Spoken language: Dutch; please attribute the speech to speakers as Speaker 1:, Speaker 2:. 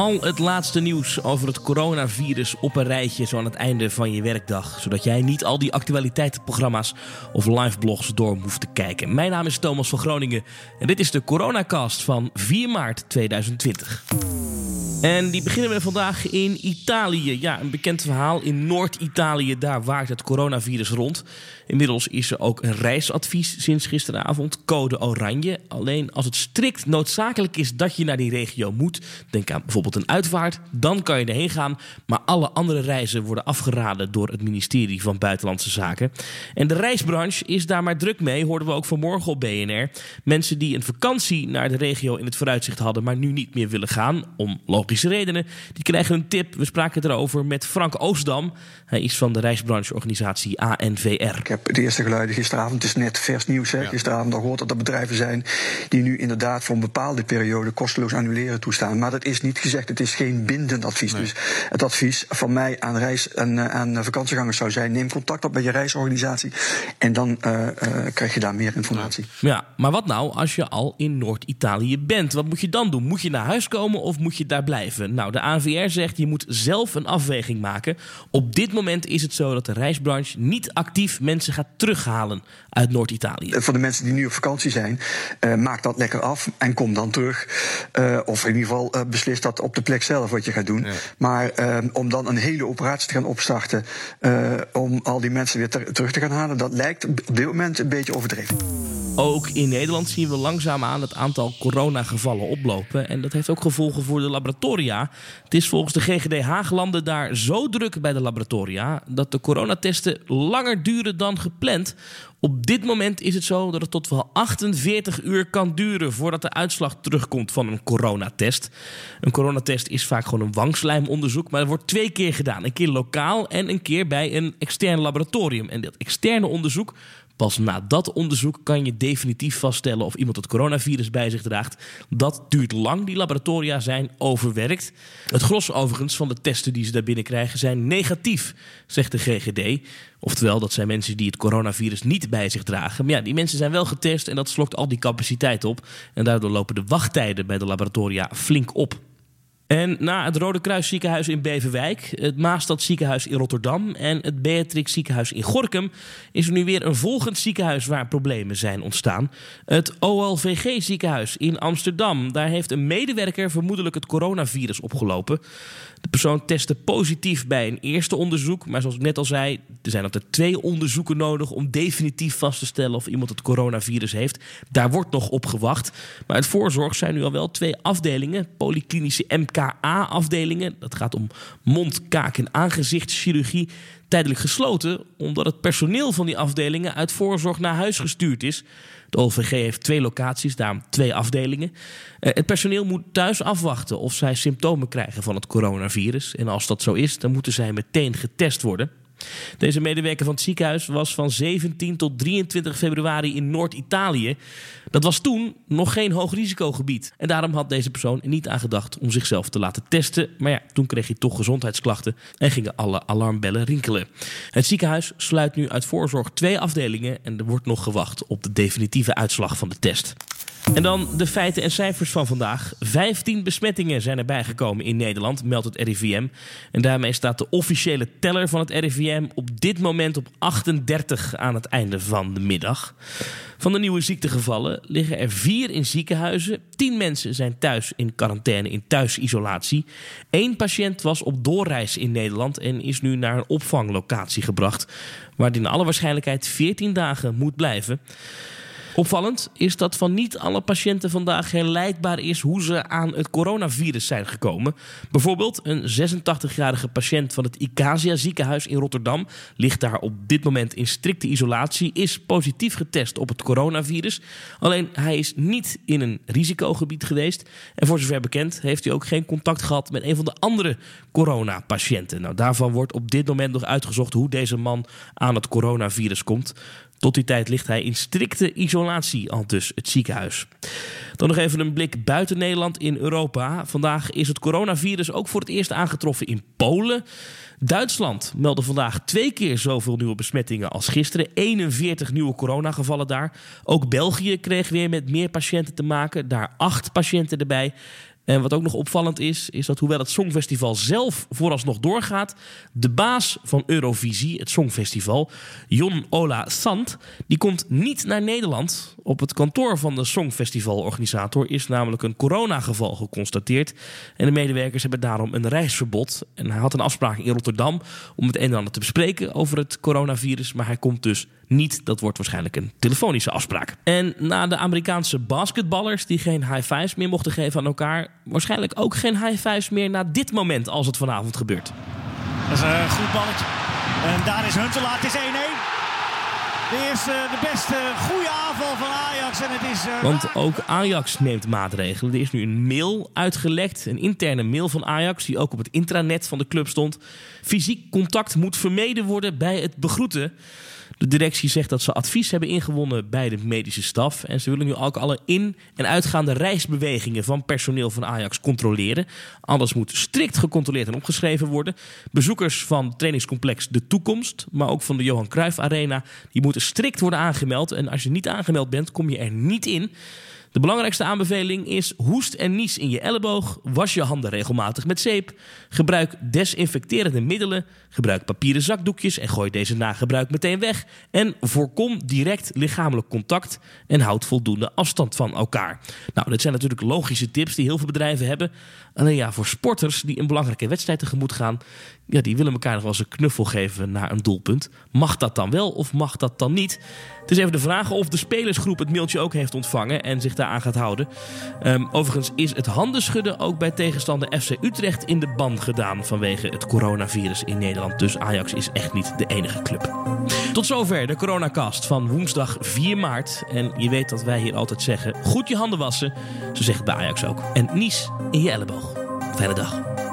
Speaker 1: Al het laatste nieuws over het coronavirus op een rijtje zo aan het einde van je werkdag. Zodat jij niet al die actualiteitenprogramma's of liveblogs door hoeft te kijken. Mijn naam is Thomas van Groningen en dit is de Coronacast van 4 maart 2020. En die beginnen we vandaag in Italië. Ja, een bekend verhaal. In Noord-Italië, daar waart het coronavirus rond. Inmiddels is er ook een reisadvies sinds gisteravond. Code oranje. Alleen als het strikt noodzakelijk is dat je naar die regio moet. Denk aan bijvoorbeeld een uitvaart. Dan kan je erheen gaan. Maar alle andere reizen worden afgeraden door het ministerie van Buitenlandse Zaken. En de reisbranche is daar maar druk mee. Hoorden we ook vanmorgen op BNR. Mensen die een vakantie naar de regio in het vooruitzicht hadden. Maar nu niet meer willen gaan. Om logische redenen. Die krijgen een tip. We spraken erover met Frank Oostdam. Hij is van de reisbrancheorganisatie ANVR.
Speaker 2: De eerste geluiden gisteravond. Het is net vers nieuws. Hè? Gisteravond al gehoord dat er bedrijven zijn die nu inderdaad voor een bepaalde periode kosteloos annuleren toestaan. Maar dat is niet gezegd. Het is geen bindend advies. Dus het advies van mij aan reis- en uh, aan vakantiegangers zou zijn: neem contact op met je reisorganisatie. En dan uh, uh, krijg je daar meer informatie.
Speaker 1: Ja, maar wat nou als je al in Noord-Italië bent? Wat moet je dan doen? Moet je naar huis komen of moet je daar blijven? Nou, de ANVR zegt je moet zelf een afweging maken. Op dit moment is het zo dat de reisbranche niet actief mensen gaat terughalen uit Noord-Italië.
Speaker 2: Voor de mensen die nu op vakantie zijn, uh, maak dat lekker af en kom dan terug. Uh, of in ieder geval uh, beslis dat op de plek zelf wat je gaat doen. Ja. Maar om dan een hele operatie te gaan opstarten om al die mensen weer ter terug te gaan halen, dat lijkt op dit moment een beetje overdreven.
Speaker 1: Ook in Nederland zien we langzaamaan het aantal coronagevallen oplopen. En dat heeft ook gevolgen voor de laboratoria. Het is volgens de GGD Haaglanden daar zo druk bij de laboratoria dat de coronatesten langer duren dan gepland. Op dit moment is het zo dat het tot wel 48 uur kan duren voordat de uitslag terugkomt van een coronatest. Een coronatest is vaak gewoon een wangslijmonderzoek, maar er wordt twee keer gedaan. Een keer lokaal en een keer bij een extern laboratorium. En dat externe onderzoek Pas na dat onderzoek kan je definitief vaststellen of iemand het coronavirus bij zich draagt. Dat duurt lang. Die laboratoria zijn overwerkt. Het gros overigens van de testen die ze daar binnen krijgen zijn negatief, zegt de GGD. Oftewel, dat zijn mensen die het coronavirus niet bij zich dragen. Maar ja, die mensen zijn wel getest en dat slokt al die capaciteit op. En daardoor lopen de wachttijden bij de laboratoria flink op. En na het Rode Kruis ziekenhuis in Beverwijk, het Maastad ziekenhuis in Rotterdam en het Beatrix ziekenhuis in Gorkum is er nu weer een volgend ziekenhuis waar problemen zijn ontstaan. Het OLVG ziekenhuis in Amsterdam. Daar heeft een medewerker vermoedelijk het coronavirus opgelopen. De persoon testte positief bij een eerste onderzoek, maar zoals ik net al zei, er zijn altijd twee onderzoeken nodig om definitief vast te stellen of iemand het coronavirus heeft. Daar wordt nog op gewacht. Maar uit voorzorg zijn nu al wel twee afdelingen, polyklinische MK MKA-afdelingen, dat gaat om mond, kaak en aangezichtschirurgie, tijdelijk gesloten omdat het personeel van die afdelingen uit voorzorg naar huis gestuurd is. De OVG heeft twee locaties, daarom twee afdelingen. Het personeel moet thuis afwachten of zij symptomen krijgen van het coronavirus. En als dat zo is, dan moeten zij meteen getest worden. Deze medewerker van het ziekenhuis was van 17 tot 23 februari in Noord-Italië. Dat was toen nog geen hoogrisicogebied. En daarom had deze persoon er niet aan gedacht om zichzelf te laten testen. Maar ja, toen kreeg hij toch gezondheidsklachten en gingen alle alarmbellen rinkelen. Het ziekenhuis sluit nu uit voorzorg twee afdelingen en er wordt nog gewacht op de definitieve uitslag van de test. En dan de feiten en cijfers van vandaag. 15 besmettingen zijn erbij gekomen in Nederland, meldt het RIVM. En daarmee staat de officiële teller van het RIVM op dit moment op 38 aan het einde van de middag. Van de nieuwe ziektegevallen liggen er vier in ziekenhuizen. 10 mensen zijn thuis in quarantaine, in thuisisolatie. Eén patiënt was op doorreis in Nederland en is nu naar een opvanglocatie gebracht, waar die in alle waarschijnlijkheid 14 dagen moet blijven. Opvallend is dat van niet alle patiënten vandaag herleidbaar is hoe ze aan het coronavirus zijn gekomen. Bijvoorbeeld een 86-jarige patiënt van het Icasia ziekenhuis in Rotterdam ligt daar op dit moment in strikte isolatie, is positief getest op het coronavirus. Alleen hij is niet in een risicogebied geweest en voor zover bekend heeft hij ook geen contact gehad met een van de andere coronapatiënten. Nou, daarvan wordt op dit moment nog uitgezocht hoe deze man aan het coronavirus komt. Tot die tijd ligt hij in strikte isolatie, al dus het ziekenhuis. Dan nog even een blik buiten Nederland in Europa. Vandaag is het coronavirus ook voor het eerst aangetroffen in Polen. Duitsland meldde vandaag twee keer zoveel nieuwe besmettingen als gisteren. 41 nieuwe coronagevallen daar. Ook België kreeg weer met meer patiënten te maken. Daar acht patiënten erbij. En wat ook nog opvallend is, is dat hoewel het Songfestival zelf vooralsnog doorgaat, de baas van Eurovisie, het Songfestival, Jon Ola Sant, die komt niet naar Nederland. Op het kantoor van de Songfestivalorganisator is namelijk een coronageval geconstateerd. En de medewerkers hebben daarom een reisverbod. En hij had een afspraak in Rotterdam om het een en ander te bespreken over het coronavirus, maar hij komt dus niet. Dat wordt waarschijnlijk een telefonische afspraak. En na de Amerikaanse basketballers die geen high fives meer mochten geven aan elkaar, waarschijnlijk ook geen high fives meer na dit moment als het vanavond gebeurt.
Speaker 3: Dat is een goed balletje. En daar is Huntelaar. Het is 1-1. De eerste, de beste, goede aanval van Ajax. En het is, uh,
Speaker 1: Want ook Ajax neemt maatregelen. Er is nu een mail uitgelekt, een interne mail van Ajax, die ook op het intranet van de club stond. Fysiek contact moet vermeden worden bij het begroeten. De directie zegt dat ze advies hebben ingewonnen bij de medische staf. En ze willen nu ook alle in- en uitgaande reisbewegingen van personeel van Ajax controleren. Alles moet strikt gecontroleerd en opgeschreven worden. Bezoekers van trainingscomplex De Toekomst, maar ook van de Johan Cruijff Arena, die moeten strikt worden aangemeld. En als je niet aangemeld bent, kom je er niet in. De belangrijkste aanbeveling is hoest en nies in je elleboog. Was je handen regelmatig met zeep. Gebruik desinfecterende middelen. Gebruik papieren zakdoekjes en gooi deze na gebruik meteen weg. En voorkom direct lichamelijk contact en houd voldoende afstand van elkaar. Nou, dit zijn natuurlijk logische tips die heel veel bedrijven hebben. Alleen ja, voor sporters die een belangrijke wedstrijd tegemoet gaan, ja, die willen elkaar nog wel eens een knuffel geven naar een doelpunt. Mag dat dan wel of mag dat dan niet? Het is even de vraag of de spelersgroep het mailtje ook heeft ontvangen en zich daaraan gaat houden. Um, overigens is het handenschudden ook bij tegenstander FC Utrecht in de ban gedaan vanwege het coronavirus in Nederland. Dus Ajax is echt niet de enige club. Tot zover de coronacast van woensdag 4 maart. En je weet dat wij hier altijd zeggen: goed je handen wassen. Zo zegt bij Ajax ook. En nies in je elleboog. Fijne dag.